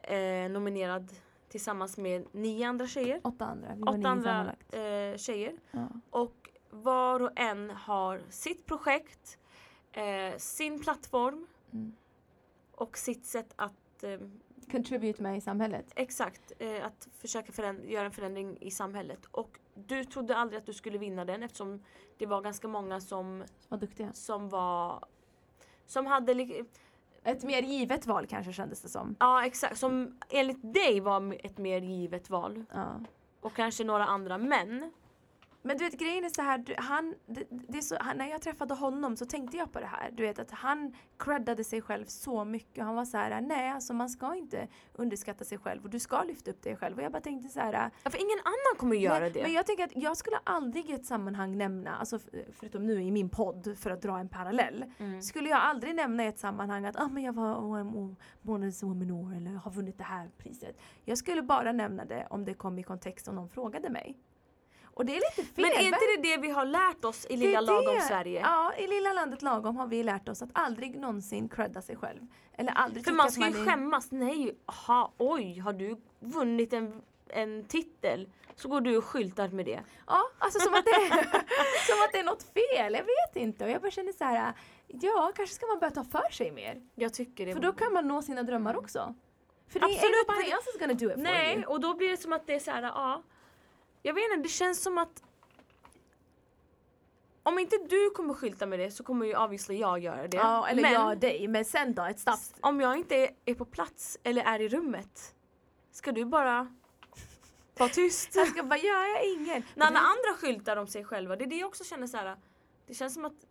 S2: eh, nominerad tillsammans med nio andra tjejer.
S1: Åtta andra, vi
S2: Åtta andra eh, tjejer.
S1: Ja.
S2: Och var och en har sitt projekt, eh, sin plattform
S1: Mm.
S2: och sitt sätt att eh,
S1: Contribute med i samhället.
S2: Exakt, eh, att försöka föränd- göra en förändring i samhället. Och du trodde aldrig att du skulle vinna den eftersom det var ganska många som,
S1: Vad duktiga.
S2: som var som hade li-
S1: Ett mer givet val kanske kändes det som.
S2: Ja exakt, som enligt dig var ett mer givet val.
S1: Ja.
S2: Och kanske några andra men
S1: Men du vet grejen är så här, du, han, det, det så, han, när jag träffade honom så tänkte jag på det här. Du vet att han creddade sig själv så mycket. Han var så här, nej alltså man ska inte underskatta sig själv och du ska lyfta upp dig själv. Och jag bara tänkte så här.
S2: Ja, för ingen annan kommer att göra
S1: nej,
S2: det.
S1: Men jag tänker att jag skulle aldrig i ett sammanhang nämna, alltså förutom nu i min podd för att dra en parallell.
S2: Mm.
S1: Skulle jag aldrig nämna i ett sammanhang att ah, men jag var oh, månadens woman år eller har vunnit det här priset. Jag skulle bara nämna det om det kom i kontext om någon frågade mig. Och det är lite fel.
S2: Men är inte det det vi har lärt oss i
S1: är
S2: lilla lagom
S1: det.
S2: Sverige?
S1: Ja, i lilla landet lagom har vi lärt oss att aldrig någonsin credda sig själv. Eller aldrig
S2: För man ska ju
S1: är-
S2: skämmas. Nej, aha, oj, har du vunnit en, en titel? Så går du och skyltar med det.
S1: Ja, alltså som att, det, som att det är något fel. Jag vet inte. Och jag bara känner så här, ja, kanske ska man börja ta för sig mer.
S2: Jag tycker det.
S1: För då kan man nå sina drömmar också. För det är
S2: Absolut,
S1: nobody
S2: men-
S1: else is gonna do it for
S2: Nej,
S1: you.
S2: och då blir det som att det är så här, ja. Jag vet inte, det känns som att om inte du kommer skylta med det så kommer ju obviously jag göra det.
S1: Ja, eller
S2: Men
S1: jag dig. Men sen då, ett stopp.
S2: om jag inte är, på plats eller är i rummet, ska du bara vara tyst?
S1: Jag ska bara, ja, jag ingen.
S2: När alla andra skyltar om sig själva, det är det jag också känner så här. Det känns som att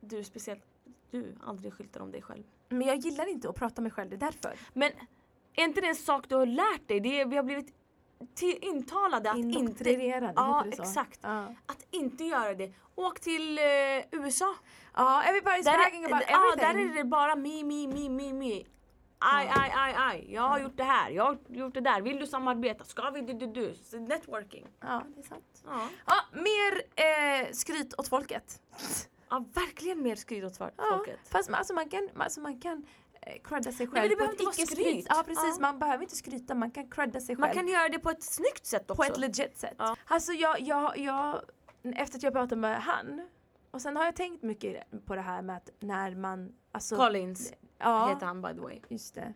S2: du speciellt, du aldrig skyltar om dig själv.
S1: Men jag gillar inte att prata med mig själv, det är därför.
S2: Men är inte det en sak du har lärt dig? Det är, vi har blivit till, intalade att inte, Ja, exakt.
S1: Ja,
S2: att inte göra det. Åk till eh, USA.
S1: ja everybody's
S2: Där
S1: bragging
S2: är,
S1: about
S2: ja,
S1: everything.
S2: där är det bara me, me, me, me, me. Aj, aj, aj, aj. Jag har gjort det här, jag har gjort det där. Vill du samarbeta? Ska vi? Du, du, du. Networking.
S1: Ja, det är sant.
S2: Ja.
S1: Ja, mer eh, skryt åt folket.
S2: ja, verkligen mer skryt åt folk-
S1: Ja,
S2: folket.
S1: fast man, alltså man kan, alltså man kan credda sig
S2: men
S1: själv
S2: det
S1: på
S2: behöver inte vara skryt.
S1: Ja precis,
S2: Ja.
S1: man behöver inte skryta, man kan credda sig själv.
S2: Man kan göra det på ett snyggt sätt också.
S1: på ett legit sätt.
S2: Ja.
S1: Alltså jag, jag, jag, efter att jag pratade med han och sen har jag tänkt mycket på det här med att när man, alltså,
S2: Collins
S1: ja,
S2: heter han by the way.
S1: just det.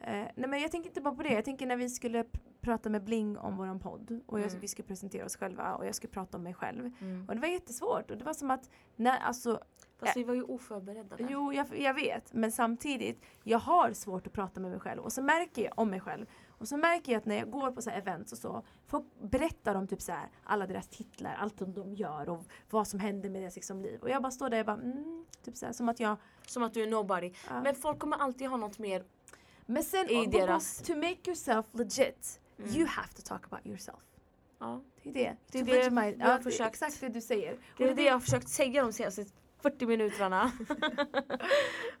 S1: Eh, nej men jag tänker inte bara på det, jag tänker när vi skulle prata med Bling om våran podd och jag,
S2: Mm.
S1: vi skulle presentera oss själva och jag skulle prata om mig själv.
S2: Mm.
S1: Och det var jättesvårt och det var som att, när, alltså,
S2: Fast vi var ju oförberedda där.
S1: jo jag, jag vet men samtidigt, jag har svårt att prata med mig själv och så märker jag om mig själv och så märker jag att när jag går på så events och så, folk berättar om typ så här, alla deras titlar, allt som de gör och vad som händer med deras liksom, liv. Och jag bara står där och bara mm, typ så här, som att jag...
S2: Som att du är nobody.
S1: ja.
S2: Men folk kommer alltid ha något mer.
S1: Men sen,
S2: i deras-
S1: to make yourself legit,
S2: Mm.
S1: you have to talk about yourself.
S2: Ja.
S1: Det är det.
S2: Det är
S1: To
S2: det
S1: legitimize-
S2: vi har
S1: det
S2: försökt.
S1: Exakt det du säger.
S2: Det är
S1: Och
S2: det jag har försökt säga de senaste 40 minuterna.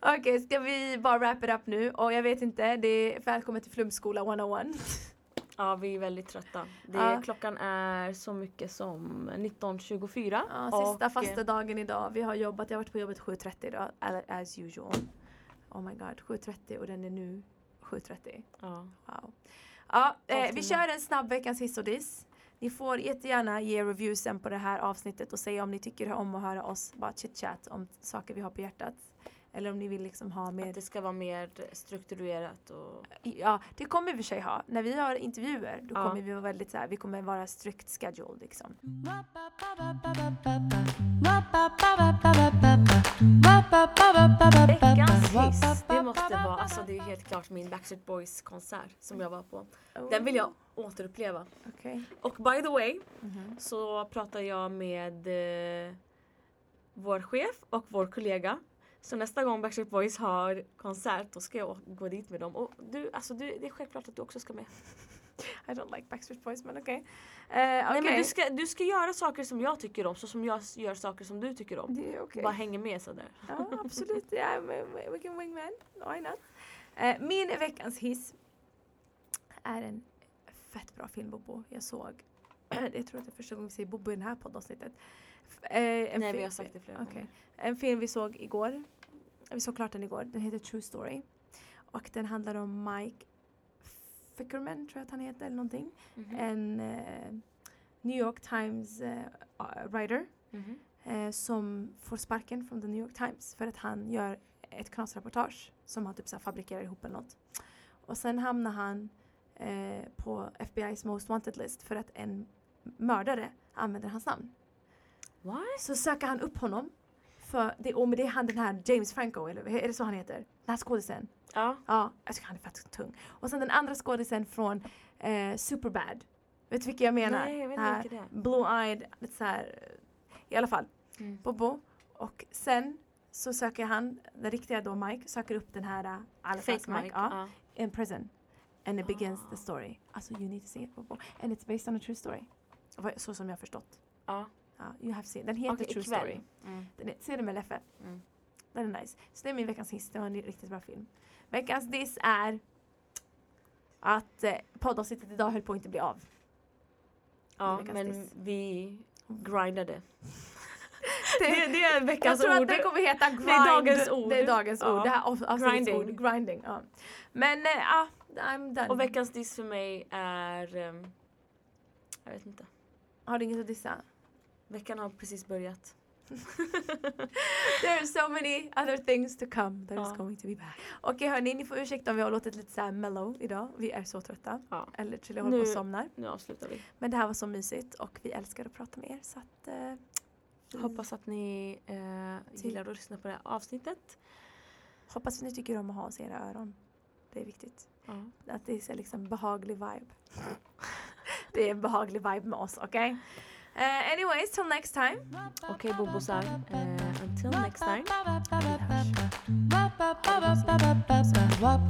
S1: Okej, ska vi bara wrap it up nu? Och jag vet inte, det är välkommen till Flumskola 101.
S2: Ja, vi är väldigt trötta. Det,
S1: Ja.
S2: Klockan är så mycket som 19.24.
S1: Ja, sista
S2: och,
S1: fasta dagen idag. Vi har jobbat, jag har varit på jobbet 7.30 idag, as usual. Oh my god, 7.30 och den är nu 7.30.
S2: Ja.
S1: Wow. Ja, eh, vi kör en snabb veckans hiss och diss. Ni får jättegärna ge reviewsen på det här avsnittet och säga om ni tycker om att höra oss bara chitchat om saker vi har på hjärtat. Eller om ni vill liksom ha mer
S2: Att det ska vara mer strukturerat och...
S1: Ja, det kommer vi för sig ha. När vi har intervjuer då
S2: Ja.
S1: kommer vi vara väldigt så här, vi kommer vara strict scheduled liksom.
S2: Veckans hiss, det måste vara, alltså det är helt klart min Backstreet Boys konsert som jag var på. Den vill jag återuppleva.
S1: Okej.
S2: Och by the way
S1: Mhm.
S2: så pratar jag med eh, vår chef och vår kollega. Så nästa gång Backstreet Boys har konsert då ska jag gå dit med dem. Och du, alltså du, det är självklart att du också ska med.
S1: I don't like Backstreet Boys men okej.
S2: Nej men
S1: okej.
S2: du ska, du ska göra saker som jag tycker om så som jag gör saker som du tycker om.
S1: Det är okej.
S2: Bara hänger med sådär.
S1: Ja absolut, we can wingman. Why not? Eh, min veckans hiss är en fett bra film Bobo. Jag såg, jag tror att det är första gången vi ser Bobo i det här poddavsnittet. En
S2: Nej vi har sagt det flera
S1: Okej.
S2: gånger.
S1: En film vi såg igår. Vi såg klart den igår. Den heter True Story. Och den handlar om Mike Fickerman, tror jag att han heter, eller någonting.
S2: Mhm.
S1: En eh, New York Times eh, writer
S2: Mhm.
S1: eh, som får sparken från The New York Times för att han gör ett knasreportage som han typ så fabrikerar ihop eller något. Och sen hamnar han på FBI's Most Wanted List för att en mördare använder hans namn.
S2: What?
S1: Så söker han upp honom. För det, och det är han den här James Franco, eller är det så han heter? Den här skådisen.
S2: Ja.
S1: Ja, jag tycker han är fett tung. Och sen den andra skådisen från eh, Superbad. Vet du vilka jag menar?
S2: Nej, jag vet
S1: Det här
S2: inte vilka
S1: Blue-eyed, lite så här. I alla fall,
S2: Mm.
S1: Bobo. Och sen så söker han, den riktiga då Mike, söker upp den här uh, Alphas
S2: Fake Mike.
S1: ja,
S2: Ja.
S1: in prison. And it begins
S2: Ah.
S1: the story. Alltså you need to see it Bobo. And it's based on a true story. Så som jag har förstått.
S2: Ja.
S1: Ja, you have seen. Den heter
S2: Okej,
S1: True
S2: ikväll.
S1: Story.
S2: Mm.
S1: Den är, se den med Leffe.
S2: Mm.
S1: Den är nice. Så det är min veckans hiss. Det var en riktigt bra film. Veckans diss är att eh, poddavsnittet idag höll på att inte bli av.
S2: Ja, men
S1: diss.
S2: vi grindade.
S1: Det,
S2: Det, det är
S1: jag
S2: veckans
S1: tror att
S2: ord.
S1: det kommer heta grind.
S2: Det är dagens ord.
S1: Det är dagens
S2: Ja.
S1: ord. Det här av- avsnittets
S2: Grinding.
S1: ord. Grinding. Ja. Men eh, ja, I'm done.
S2: Och veckans diss för mig är... ehm, jag vet inte.
S1: Har du inget att dissa?
S2: Veckan har precis börjat.
S1: There are so many other things to come that is
S2: Ja.
S1: going to be back. Okej hörni, ni får ursäkta om vi har låtit lite så mellow idag. Vi är så trötta.
S2: Ja.
S1: Eller till jag håller på och
S2: Nu-
S1: somnar.
S2: Nu avslutar vi.
S1: Men det här var så mysigt och vi älskar att prata med er så att eh,
S2: Hoppas att ni eh, gillar att lyssna på det här avsnittet.
S1: hoppas att ni tycker om att ha oss i era öron. Det är viktigt.
S2: Ja.
S1: Att det är liksom behaglig vibe. det är en behaglig vibe med oss, okej? Eh, anyways, till next time.
S2: Okej bobosar, eh, until next time.
S3: Ba